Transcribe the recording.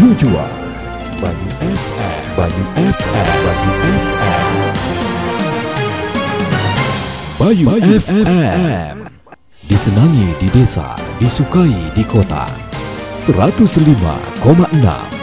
Jujur Bayu FM Bayu FM Bayu FM Bayu, Bayu FM. FM Disenangi di desa, disukai di kota. 105,6